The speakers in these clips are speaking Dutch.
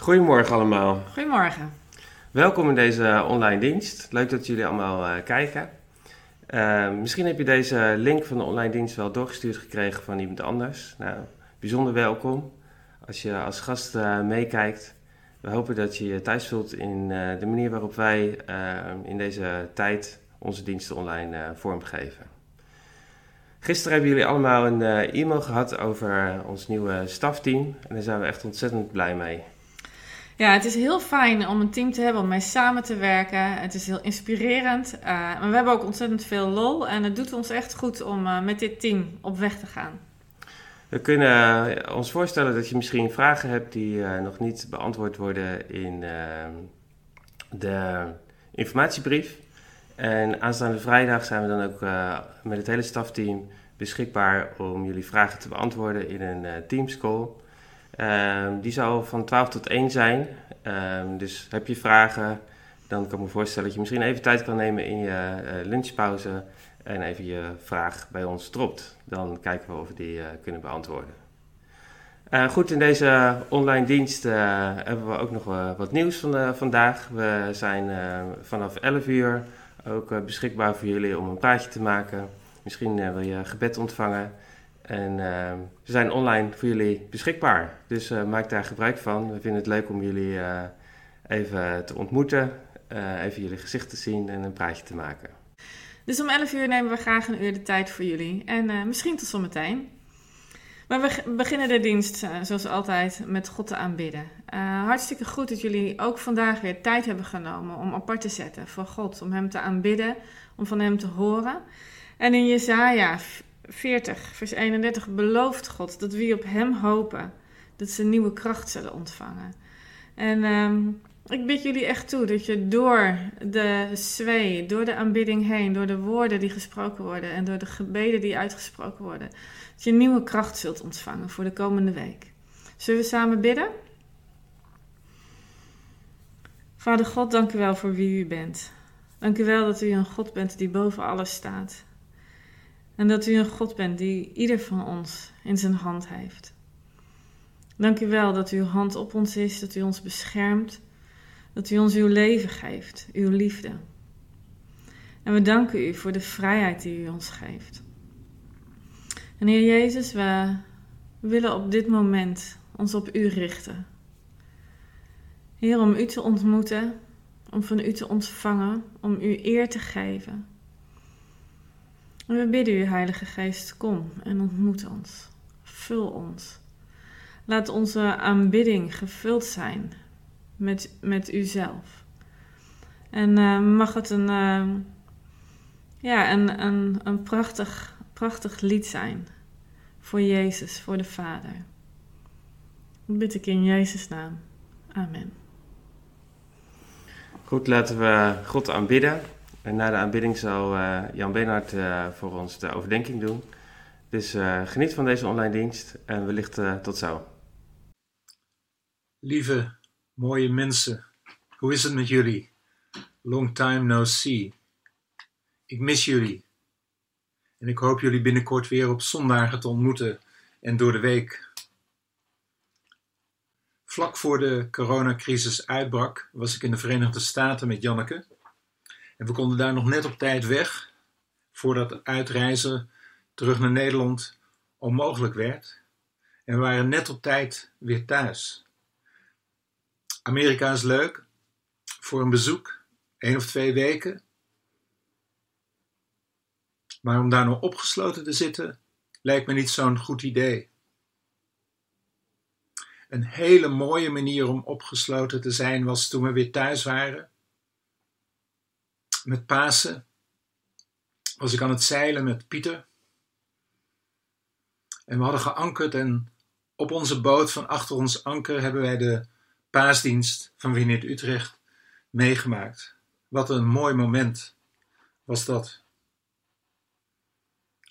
Goedemorgen allemaal. Goedemorgen. Welkom in deze online dienst. Leuk dat jullie allemaal uh, kijken. Uh, misschien heb je deze link van de online dienst wel doorgestuurd gekregen van iemand anders. Nou, bijzonder welkom als je als gast uh, meekijkt. We hopen dat je je thuis voelt in de manier waarop wij in deze tijd onze diensten online vormgeven. Gisteren hebben jullie allemaal een e-mail gehad over ons nieuwe stafteam. En daar zijn we echt ontzettend blij mee. Ja, het is heel fijn om een team te hebben, om mee samen te werken. Het is heel inspirerend. Uh, maar we hebben ook ontzettend veel lol. En het doet ons echt goed om uh, met dit team op weg te gaan. We kunnen uh, ons voorstellen dat je misschien vragen hebt die nog niet beantwoord worden in de informatiebrief. En aanstaande vrijdag zijn we dan ook met het hele stafteam beschikbaar om jullie vragen te beantwoorden in een Teams call. Um, die zal van 12 tot 1 zijn. Um, dus heb je vragen, dan kan ik me voorstellen dat je misschien even tijd kan nemen in je uh, lunchpauze en even je vraag bij ons dropt. Dan kijken we of we die uh, kunnen beantwoorden. Uh, goed, in deze online dienst hebben we ook nog wat nieuws van vandaag. We zijn vanaf 11 uur ook beschikbaar voor jullie om een praatje te maken. Misschien wil je gebed ontvangen. En uh, ze zijn online voor jullie beschikbaar. Dus uh, maak daar gebruik van. We vinden het leuk om jullie uh, even te ontmoeten, even jullie gezicht te zien en een praatje te maken. Dus om 11 uur nemen we graag een uur de tijd voor jullie. En misschien tot zometeen. Maar we beginnen de dienst, zoals altijd, met God te aanbidden. hartstikke goed dat jullie ook vandaag weer tijd hebben genomen om apart te zetten voor God. Om Hem te aanbidden, om van Hem te horen. En in Jezaja 40, vers 31 belooft God dat wie op Hem hopen, dat ze nieuwe kracht zullen ontvangen. En um, ik bid jullie echt toe dat je door de zwee, door de aanbidding heen, door de woorden die gesproken worden en door de gebeden die uitgesproken worden, dat je nieuwe kracht zult ontvangen voor de komende week. Zullen we samen bidden? Vader God, dank u wel voor wie u bent. Dank u wel dat u een God bent die boven alles staat. En dat u een God bent die ieder van ons in zijn hand heeft. Dank u wel dat uw hand op ons is, dat u ons beschermt, dat u ons uw leven geeft, uw liefde. En we danken u voor de vrijheid die u ons geeft. En Heer Jezus, we willen op dit moment ons op u richten. Heer, om u te ontmoeten, om van u te ontvangen, om u eer te geven. We bidden u, Heilige Geest, kom en ontmoet ons. Vul ons. Laat onze aanbidding gevuld zijn met, met uzelf. En uh, mag het een, uh, ja, een, een, een prachtig, prachtig lied zijn voor Jezus, voor de Vader. Dat bid ik in Jezus' naam. Amen. Goed, laten we God aanbidden. En na de aanbidding zal uh, Jan Beenhard uh, voor ons de overdenking doen. Dus uh, geniet van deze online dienst en wellicht tot zo. Lieve, mooie mensen, hoe is het met jullie? Long time no see. Ik mis jullie. En ik hoop jullie binnenkort weer op zondagen te ontmoeten en door de week. Vlak voor de coronacrisis uitbrak was ik in de Verenigde Staten met Janneke en we konden daar nog net op tijd weg, voordat uitreizen terug naar Nederland onmogelijk werd. En we waren net op tijd weer thuis. Amerika is leuk voor een bezoek, één of twee weken. Maar om daar nog opgesloten te zitten, lijkt me niet zo'n goed idee. Een hele mooie manier om opgesloten te zijn was toen we weer thuis waren met Pasen was ik aan het zeilen met Pieter. En we hadden geankerd en op onze boot van achter ons anker hebben wij de paasdienst van Winnit Utrecht meegemaakt. Wat een mooi moment was dat.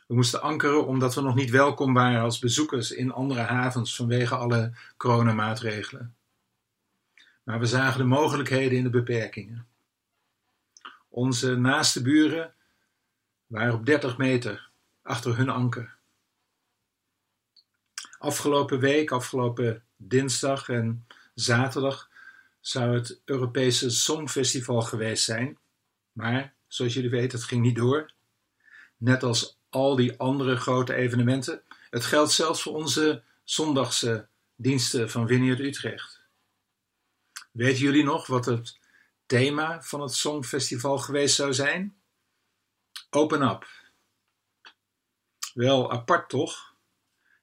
We moesten ankeren omdat we nog niet welkom waren als bezoekers in andere havens vanwege alle coronamaatregelen. Maar we zagen de mogelijkheden in de beperkingen. Onze naaste buren waren op 30 meter achter hun anker. Afgelopen week, afgelopen dinsdag en Zaterdag zou het Europese Songfestival geweest zijn, maar zoals jullie weten, het ging niet door. Net als al die andere grote evenementen. Het geldt zelfs voor onze zondagse diensten van Vineyard Utrecht. Weten jullie nog wat het thema van het Songfestival geweest zou zijn? Open up. Wel apart toch?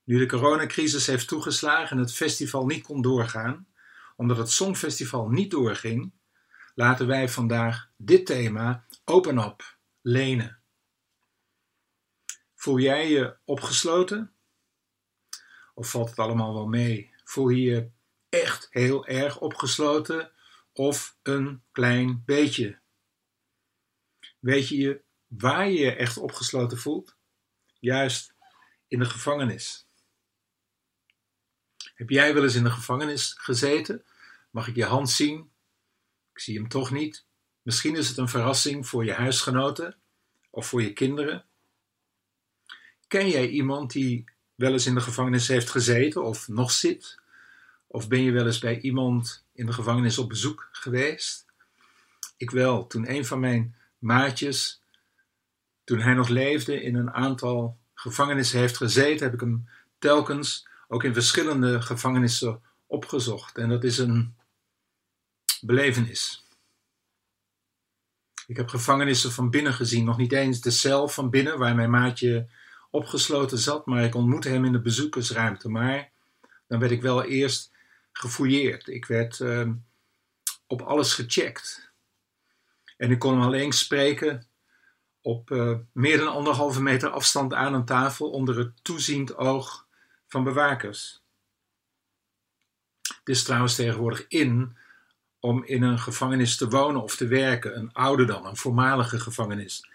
Nu de coronacrisis heeft toegeslagen en het festival niet kon doorgaan, omdat het Songfestival niet doorging, laten wij vandaag dit thema Open Up lenen. Voel jij je opgesloten? Of valt het allemaal wel mee? Voel je je echt heel erg opgesloten of een klein beetje? Weet je waar je je echt opgesloten voelt? Juist in de gevangenis. Heb jij wel eens in de gevangenis gezeten? Mag ik je hand zien? Ik zie hem toch niet. Misschien is het een verrassing voor je huisgenoten of voor je kinderen. Ken jij iemand die wel eens in de gevangenis heeft gezeten of nog zit? Of ben je wel eens bij iemand in de gevangenis op bezoek geweest? Ik wel, toen een van mijn maatjes, toen hij nog leefde, in een aantal gevangenissen heeft gezeten, heb ik hem telkens ook in verschillende gevangenissen opgezocht. En dat is een belevenis. Ik heb gevangenissen van binnen gezien, nog niet eens de cel van binnen waar mijn maatje opgesloten zat, maar ik ontmoette hem in de bezoekersruimte. Maar dan werd ik wel eerst gefouilleerd. Ik werd uh, op alles gecheckt. En ik kon hem alleen spreken op uh, meer dan anderhalve meter afstand aan een tafel onder het toeziend oog van bewakers. Het is trouwens tegenwoordig in om in een gevangenis te wonen of te werken, een oude dan, een voormalige gevangenis.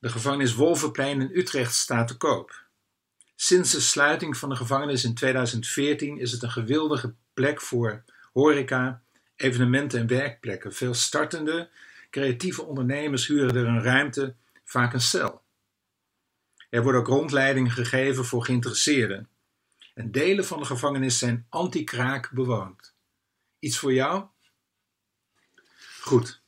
De gevangenis Wolvenplein in Utrecht staat te koop. Sinds de sluiting van de gevangenis in 2014 is het een gewildige plek voor horeca, evenementen en werkplekken. Veel startende, creatieve ondernemers huren er een ruimte, vaak een cel. Er wordt ook rondleiding gegeven voor geïnteresseerden. En delen van de gevangenis zijn anti-kraak bewoond. Iets voor jou? Goed.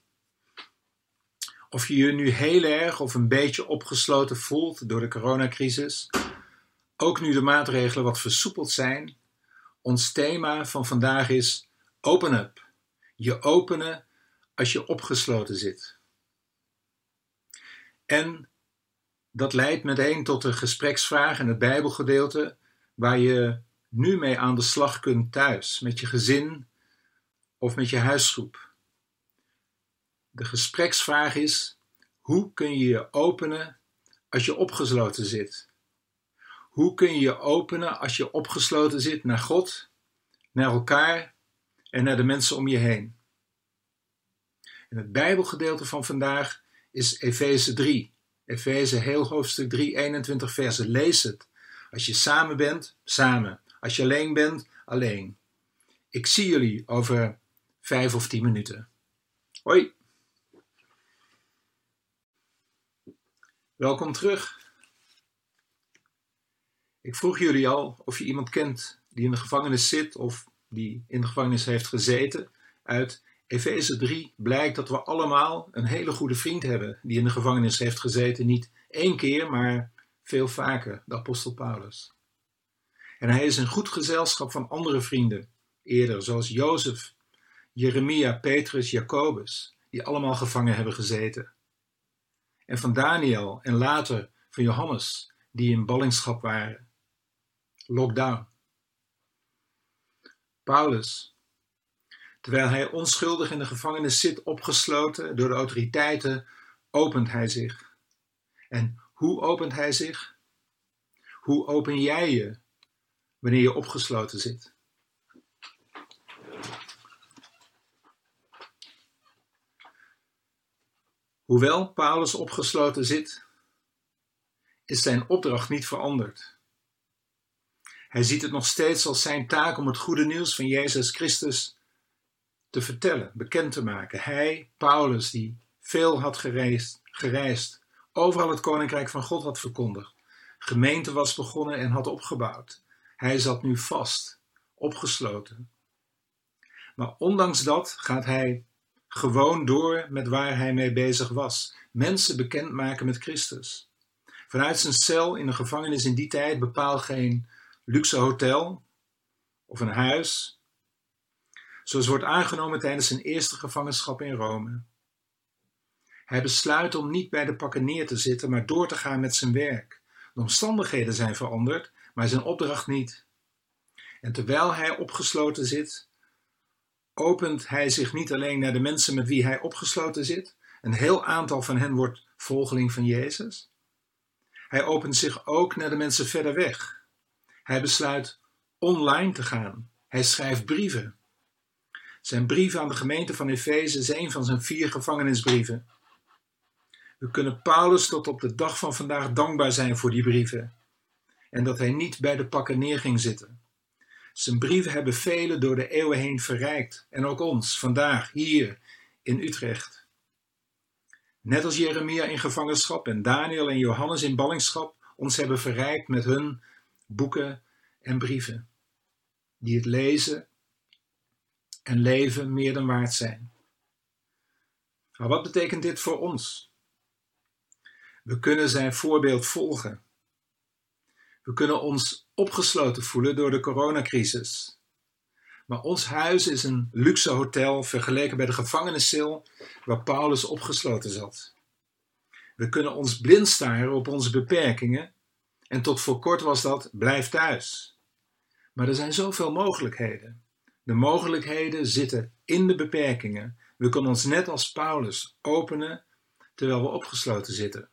Of je je nu heel erg of een beetje opgesloten voelt door de coronacrisis, ook nu de maatregelen wat versoepeld zijn, ons thema van vandaag is Open up. Je openen als je opgesloten zit. En dat leidt meteen tot de gespreksvraag en het Bijbelgedeelte waar je nu mee aan de slag kunt thuis, met je gezin of met je huisgroep. De gespreksvraag is: hoe kun je je openen als je opgesloten zit? Hoe kun je je openen als je opgesloten zit naar God, naar elkaar en naar de mensen om je heen? En het Bijbelgedeelte van vandaag is Efeze 3. Efeze heel hoofdstuk 3, 21 versen. Lees het. Als je samen bent, samen. Als je alleen bent, alleen. Ik zie jullie over vijf of tien minuten. Hoi! Welkom terug. Ik vroeg jullie al of je iemand kent die in de gevangenis zit of die in de gevangenis heeft gezeten. Uit Efeze 3 blijkt dat we allemaal een hele goede vriend hebben die in de gevangenis heeft gezeten. Niet één keer, maar veel vaker, de apostel Paulus. En hij is in goed gezelschap van andere vrienden eerder, zoals Jozef, Jeremia, Petrus, Jacobus, die allemaal gevangen hebben gezeten. En van Daniel en later van Johannes, die in ballingschap waren. Lockdown. Paulus, terwijl hij onschuldig in de gevangenis zit, opgesloten door de autoriteiten, opent hij zich. En hoe opent hij zich? Hoe open jij je wanneer je opgesloten zit? Hoewel Paulus opgesloten zit, is zijn opdracht niet veranderd. Hij ziet het nog steeds als zijn taak om het goede nieuws van Jezus Christus te vertellen, bekend te maken. Hij, Paulus, die veel had gereisd, gereisd overal het koninkrijk van God had verkondigd, gemeente was begonnen en had opgebouwd. Hij zat nu vast, opgesloten, Maar ondanks dat gaat hij gewoon door met waar hij mee bezig was. Mensen bekendmaken met Christus. Vanuit zijn cel in de gevangenis in die tijd bepaal geen luxe hotel of een huis, zoals wordt aangenomen tijdens zijn eerste gevangenschap in Rome. Hij besluit om niet bij de pakken neer te zitten, maar door te gaan met zijn werk. De omstandigheden zijn veranderd, maar zijn opdracht niet. En terwijl hij opgesloten zit, opent hij zich niet alleen naar de mensen met wie hij opgesloten zit, een heel aantal van hen wordt volgeling van Jezus. Hij opent zich ook naar de mensen verder weg. Hij besluit online te gaan. Hij schrijft brieven. Zijn brief aan de gemeente van Efeze is een van zijn vier gevangenisbrieven. We kunnen Paulus tot op de dag van vandaag dankbaar zijn voor die brieven en dat hij niet bij de pakken neer ging zitten. Zijn brieven hebben velen door de eeuwen heen verrijkt en ook ons vandaag hier in Utrecht. Net als Jeremia in gevangenschap en Daniel en Johannes in ballingschap ons hebben verrijkt met hun boeken en brieven, die het lezen en leven meer dan waard zijn. Maar wat betekent dit voor ons? We kunnen zijn voorbeeld volgen. We kunnen ons opgesloten voelen door de coronacrisis. Maar ons huis is een luxe hotel vergeleken bij de gevangeniscel waar Paulus opgesloten zat. We kunnen ons blind staren op onze beperkingen en tot voor kort was dat blijf thuis. Maar er zijn zoveel mogelijkheden. De mogelijkheden zitten in de beperkingen. We kunnen ons net als Paulus openen terwijl we opgesloten zitten.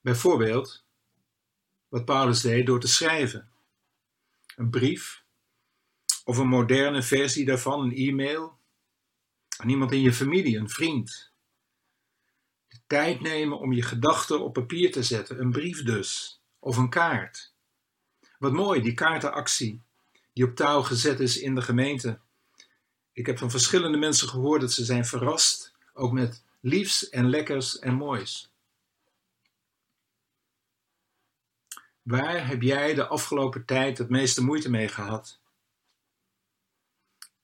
Bijvoorbeeld wat Paulus deed door te schrijven. Een brief of een moderne versie daarvan, een e-mail aan iemand in je familie, een vriend. Tijd nemen om je gedachten op papier te zetten, een brief dus, of een kaart. Wat mooi, die kaartenactie die op touw gezet is in de gemeente. Ik heb van verschillende mensen gehoord dat ze zijn verrast, ook met liefs en lekkers en moois. Waar heb jij de afgelopen tijd het meeste moeite mee gehad?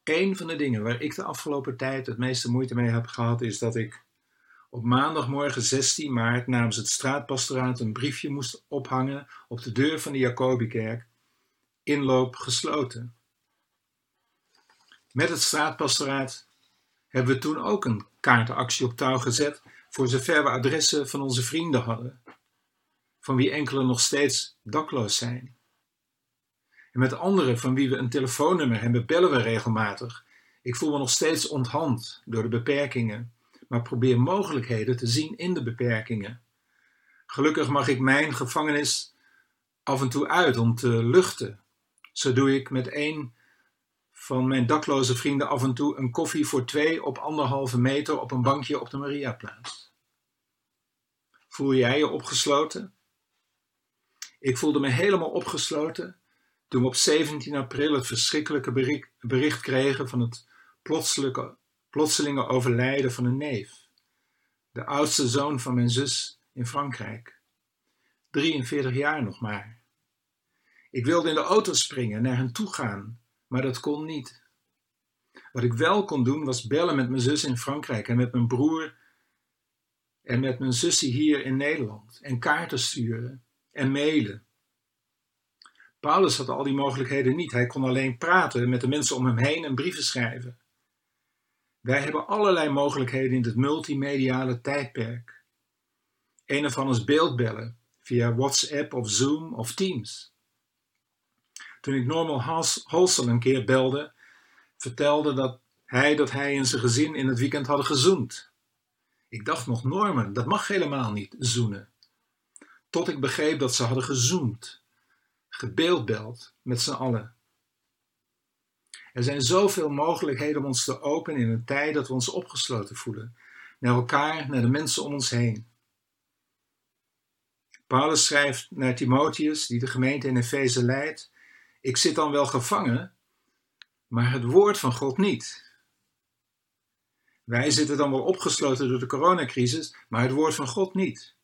Een van de dingen waar ik de afgelopen tijd het meeste moeite mee heb gehad is dat ik op maandagmorgen 16 maart namens het straatpastoraat een briefje moest ophangen op de deur van de Jacobikerk. Inloop gesloten. Met het straatpastoraat hebben we toen ook een kaartenactie op touw gezet voor zover we adressen van onze vrienden hadden van wie enkele nog steeds dakloos zijn. En met anderen van wie we een telefoonnummer hebben, bellen we regelmatig. Ik voel me nog steeds onthand door de beperkingen, maar probeer mogelijkheden te zien in de beperkingen. Gelukkig mag ik mijn gevangenis af en toe uit om te luchten. Zo doe ik met een van mijn dakloze vrienden af en toe een koffie voor twee op anderhalve meter op een bankje op de Mariaplaats. Voel jij je opgesloten? Ik voelde me helemaal opgesloten toen we op 17 april het verschrikkelijke bericht, kregen van het plotselinge, plotselinge overlijden van een neef, de oudste zoon van mijn zus in Frankrijk. 43 jaar nog maar. Ik wilde in de auto springen, naar hen toe gaan, maar dat kon niet. Wat ik wel kon doen was bellen met mijn zus in Frankrijk en met mijn broer en met mijn zusje hier in Nederland en kaarten sturen en mailen. Paulus had al die mogelijkheden niet. Hij kon alleen praten met de mensen om hem heen en brieven schrijven. Wij hebben allerlei mogelijkheden in dit multimediale tijdperk. Een ervan is beeldbellen via WhatsApp of Zoom of Teams. Toen ik Normal Halsel een keer belde, vertelde dat hij dat hij en zijn gezin in het weekend hadden gezoend. Ik dacht nog, Norman, dat mag helemaal niet, zoenen. Tot ik begreep dat ze hadden gezoomd, gebeeldbeld met z'n allen. Er zijn zoveel mogelijkheden om ons te openen in een tijd dat we ons opgesloten voelen, naar elkaar, naar de mensen om ons heen. Paulus schrijft naar Timotheus, die de gemeente in Efeze leidt: Ik zit dan wel gevangen, maar het woord van God niet. Wij zitten dan wel opgesloten door de coronacrisis, maar het woord van God niet.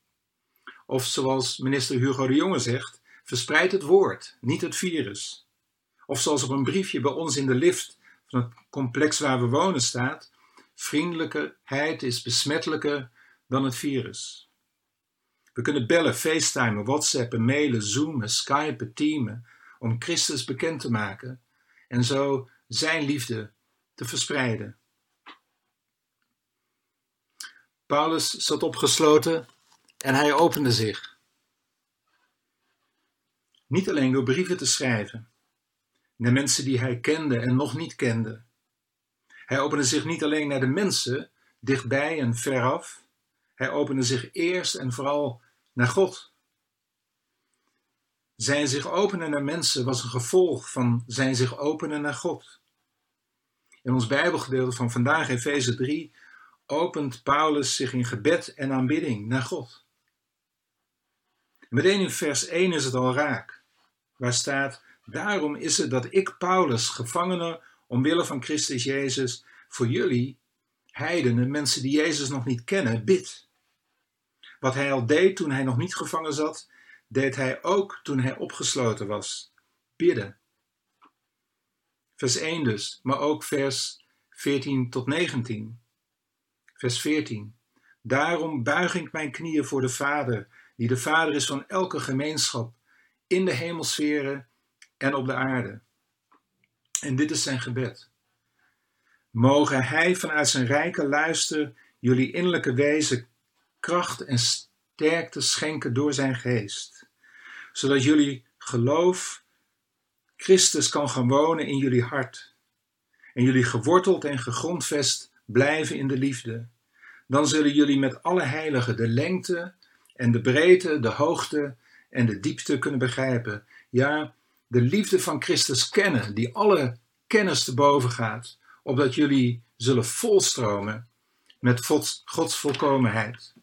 Of zoals minister Hugo de Jonge zegt, verspreid het woord, niet het virus. Of zoals op een briefje bij ons in de lift van het complex waar we wonen staat: vriendelijkheid is besmettelijker dan het virus. We kunnen bellen, facetimen, whatsappen, mailen, zoomen, skypen, teamen om Christus bekend te maken en zo zijn liefde te verspreiden. Paulus zat opgesloten en hij opende zich. Niet alleen door brieven te schrijven naar mensen die hij kende en nog niet kende. Hij opende zich niet alleen naar de mensen, dichtbij en veraf. Hij opende zich eerst en vooral naar God. Zijn zich openen naar mensen was een gevolg van zijn zich openen naar God. In ons Bijbelgedeelte van vandaag, Efeze 3, opent Paulus zich in gebed en aanbidding naar God. Meteen in vers 1 is het al raak, waar staat: Daarom is het dat ik, Paulus, gevangene omwille van Christus Jezus, voor jullie, heidenen, mensen die Jezus nog niet kennen, bid. Wat hij al deed toen hij nog niet gevangen zat, deed hij ook toen hij opgesloten was: bidden. Vers 1 dus, maar ook vers 14 tot 19. Vers 14. Daarom buig ik mijn knieën voor de Vader, die de Vader is van elke gemeenschap, in de hemelsferen en op de aarde. En dit is zijn gebed. Mogen Hij vanuit zijn rijke luister jullie innerlijke wezen kracht en sterkte schenken door zijn geest, zodat jullie geloof Christus kan gaan wonen in jullie hart en jullie geworteld en gegrondvest blijven in de liefde. Dan zullen jullie met alle heiligen de lengte en de breedte, de hoogte en de diepte kunnen begrijpen. Ja, de liefde van Christus kennen, die alle kennis te boven gaat, opdat jullie zullen volstromen met Gods, volkomenheid.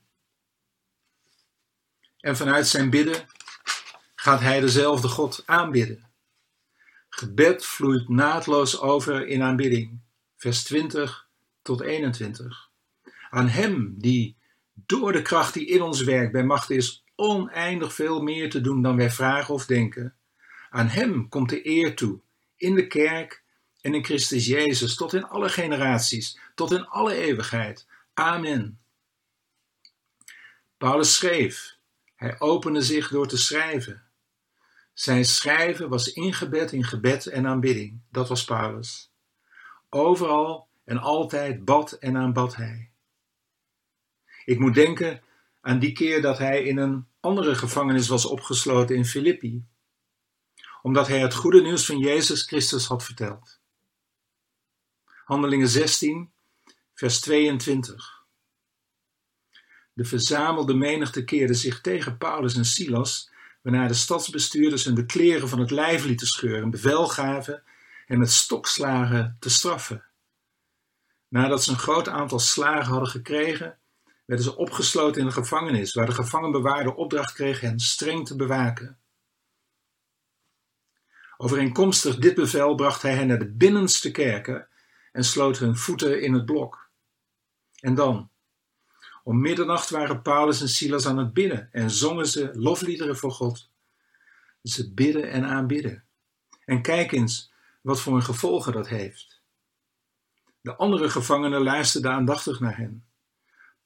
En vanuit zijn bidden gaat hij dezelfde God aanbidden. Gebed vloeit naadloos over in aanbidding. Vers 20 tot 21. Aan Hem die door de kracht die in ons werkt bij macht is oneindig veel meer te doen dan wij vragen of denken. Aan Hem komt de eer toe in de kerk en in Christus Jezus tot in alle generaties, tot in alle eeuwigheid. Amen. Paulus schreef, hij opende zich door te schrijven. Zijn schrijven was ingebed in gebed en aanbidding. Dat was Paulus. Overal en altijd bad en aanbad hij. Ik moet denken aan die keer dat hij in een andere gevangenis was opgesloten in Filippi, omdat hij het goede nieuws van Jezus Christus had verteld. Handelingen 16, vers 22. De verzamelde menigte keerde zich tegen Paulus en Silas waarna de stadsbestuurders hun de kleren van het lijf lieten scheuren, bevel gaven en met stokslagen te straffen. Nadat ze een groot aantal slagen hadden gekregen, werden ze opgesloten in de gevangenis, waar de gevangenbewaarder opdracht kreeg hen streng te bewaken. Overeenkomstig dit bevel bracht hij hen naar de binnenste kerken en sloot hun voeten in het blok. En dan, om middernacht waren Paulus en Silas aan het bidden en zongen ze lofliederen voor God. Ze bidden en aanbidden. En kijk eens wat voor een gevolgen dat heeft. De andere gevangenen luisterden aandachtig naar hen.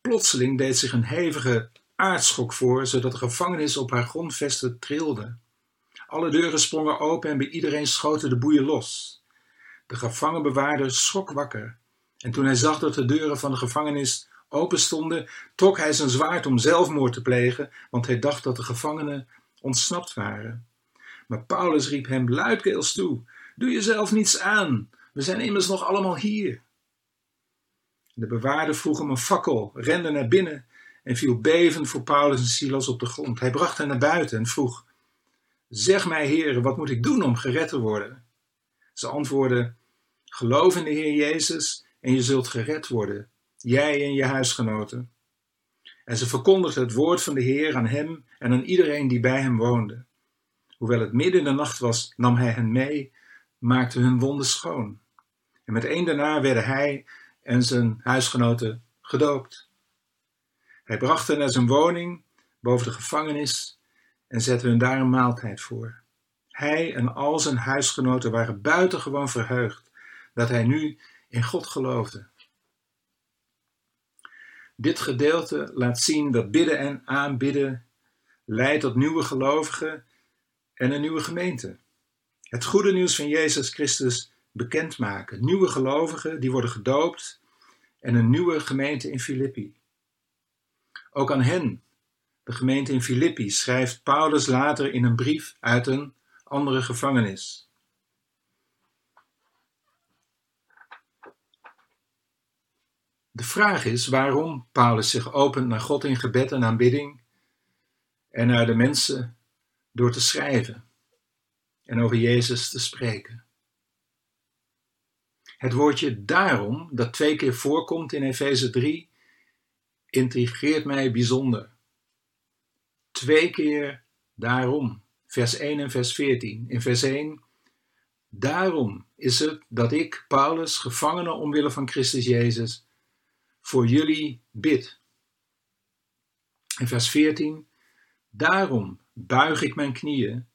Plotseling deed zich een hevige aardschok voor, zodat de gevangenis op haar grondvesten trilde. Alle deuren sprongen open en bij iedereen schoten de boeien los. De gevangenbewaarder schrok wakker. En toen hij zag dat de deuren van de gevangenis open stonden, trok hij zijn zwaard om zelfmoord te plegen, want hij dacht dat de gevangenen ontsnapt waren. Maar Paulus riep hem luidkeels toe: Doe jezelf niets aan, we zijn immers nog allemaal hier. De bewaarder vroeg hem een fakkel, rende naar binnen en viel bevend voor Paulus en Silas op de grond. Hij bracht hen naar buiten en vroeg: Zeg mij, heren, wat moet ik doen om gered te worden? Ze antwoordden: Geloof in de Heer Jezus en je zult gered worden, jij en je huisgenoten. En ze verkondigden het woord van de Heer aan hem en aan iedereen die bij hem woonde. Hoewel het midden in de nacht was, nam hij hen mee, maakte hun wonden schoon. En met één daarna werden hij en zijn huisgenoten gedoopt. Hij bracht hen naar zijn woning boven de gevangenis en zette hun daar een maaltijd voor. Hij en al zijn huisgenoten waren buitengewoon verheugd dat hij nu in God geloofde. Dit gedeelte laat zien dat bidden en aanbidden leidt tot nieuwe gelovigen en een nieuwe gemeente. Het goede nieuws van Jezus Christus bekendmaken. Nieuwe gelovigen die worden gedoopt en een nieuwe gemeente in Filippi. Ook aan hen, de gemeente in Filippi, schrijft Paulus later in een brief uit een andere gevangenis. De vraag is waarom Paulus zich opent naar God in gebed en aanbidding en naar de mensen door te schrijven en over Jezus te spreken. Het woordje daarom, dat twee keer voorkomt in Efeze 3, intrigeert mij bijzonder. Twee keer daarom, vers 1 en vers 14. In vers 1, daarom is het dat ik, Paulus, gevangene omwille van Christus Jezus, voor jullie bid. In vers 14, daarom buig ik mijn knieën.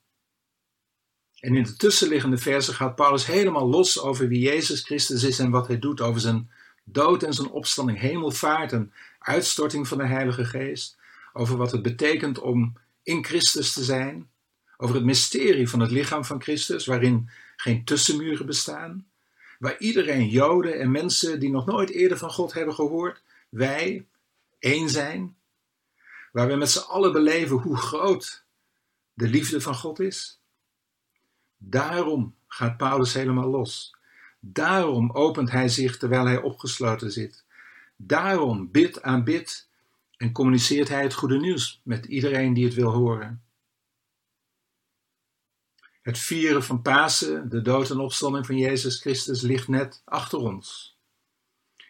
En in de tussenliggende versen gaat Paulus helemaal los over wie Jezus Christus is en wat hij doet, over zijn dood en zijn opstanding, hemelvaart en uitstorting van de Heilige Geest, over wat het betekent om in Christus te zijn, over het mysterie van het lichaam van Christus, waarin geen tussenmuren bestaan, waar iedereen, Joden en mensen die nog nooit eerder van God hebben gehoord, wij één zijn, waar we met z'n allen beleven hoe groot de liefde van God is. Daarom gaat Paulus helemaal los. Daarom opent hij zich terwijl hij opgesloten zit. Daarom bidt aan bid en communiceert hij het goede nieuws met iedereen die het wil horen. Het vieren van Pasen, de dood en opstanding van Jezus Christus, ligt net achter ons.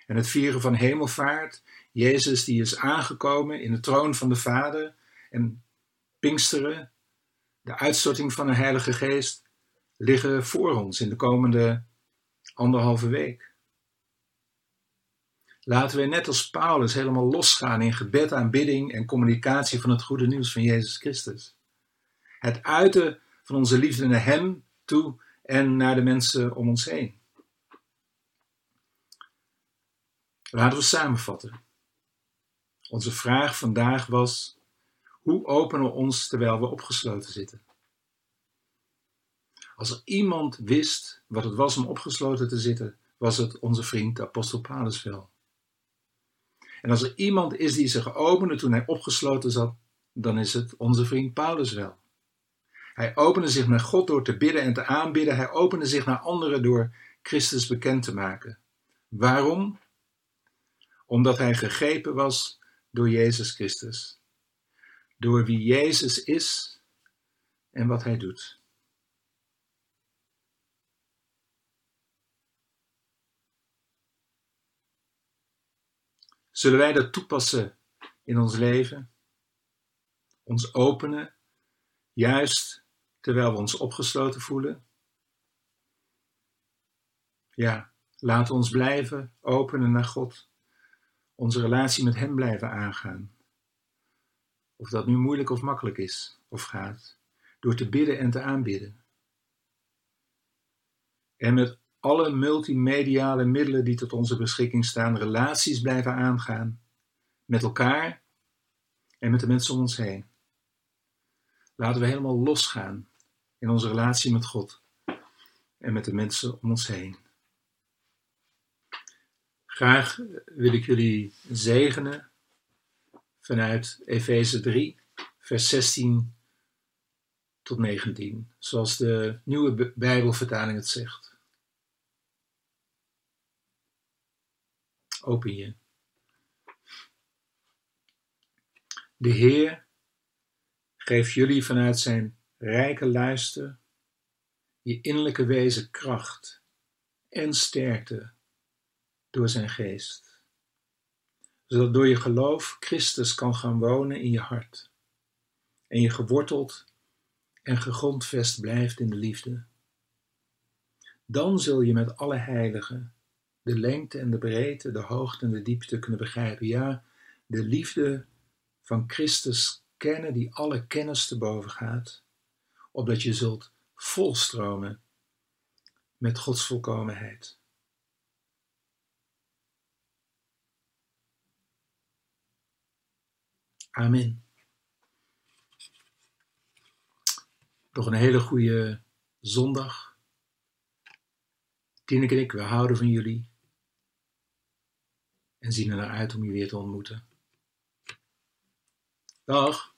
En het vieren van hemelvaart, Jezus die is aangekomen in de troon van de Vader, en Pinksteren, de uitstorting van de Heilige Geest, liggen voor ons in de komende anderhalve week. Laten we net als Paulus helemaal losgaan in gebed, aanbidding en communicatie van het goede nieuws van Jezus Christus. Het uiten van onze liefde naar Hem toe en naar de mensen om ons heen. Laten we samenvatten. Onze vraag vandaag was: hoe openen we ons terwijl we opgesloten zitten? Als er iemand wist wat het was om opgesloten te zitten, was het onze vriend apostel Paulus wel. En als er iemand is die zich opende toen hij opgesloten zat, dan is het onze vriend Paulus wel. Hij opende zich naar God door te bidden en te aanbidden. Hij opende zich naar anderen door Christus bekend te maken. Waarom? Omdat hij gegrepen was door Jezus Christus. Door wie Jezus is en wat hij doet. Zullen wij dat toepassen in ons leven? Ons openen, juist terwijl we ons opgesloten voelen? Ja, we ons blijven openen naar God, onze relatie met Hem blijven aangaan. Of dat nu moeilijk of makkelijk is of gaat, door te bidden en te aanbidden. En met alle multimediale middelen die tot onze beschikking staan, relaties blijven aangaan met elkaar en met de mensen om ons heen. Laten we helemaal losgaan in onze relatie met God en met de mensen om ons heen. Graag wil ik jullie zegenen vanuit Efeze 3, vers 16 tot 19, zoals de nieuwe Bijbelvertaling het zegt. Open je. De Heer geeft jullie vanuit zijn rijke luister je innerlijke wezen kracht en sterkte door zijn geest, zodat door je geloof Christus kan gaan wonen in je hart en je geworteld en gegrondvest blijft in de liefde. Dan zul je met alle heiligen de lengte en de breedte, de hoogte en de diepte kunnen begrijpen. Ja, de liefde van Christus kennen die alle kennis te boven gaat, opdat je zult volstromen met Gods volkomenheid. Amen. Nog een hele goede zondag. Tineke en ik, we houden van jullie. En zien er naar uit om je weer te ontmoeten. Dag.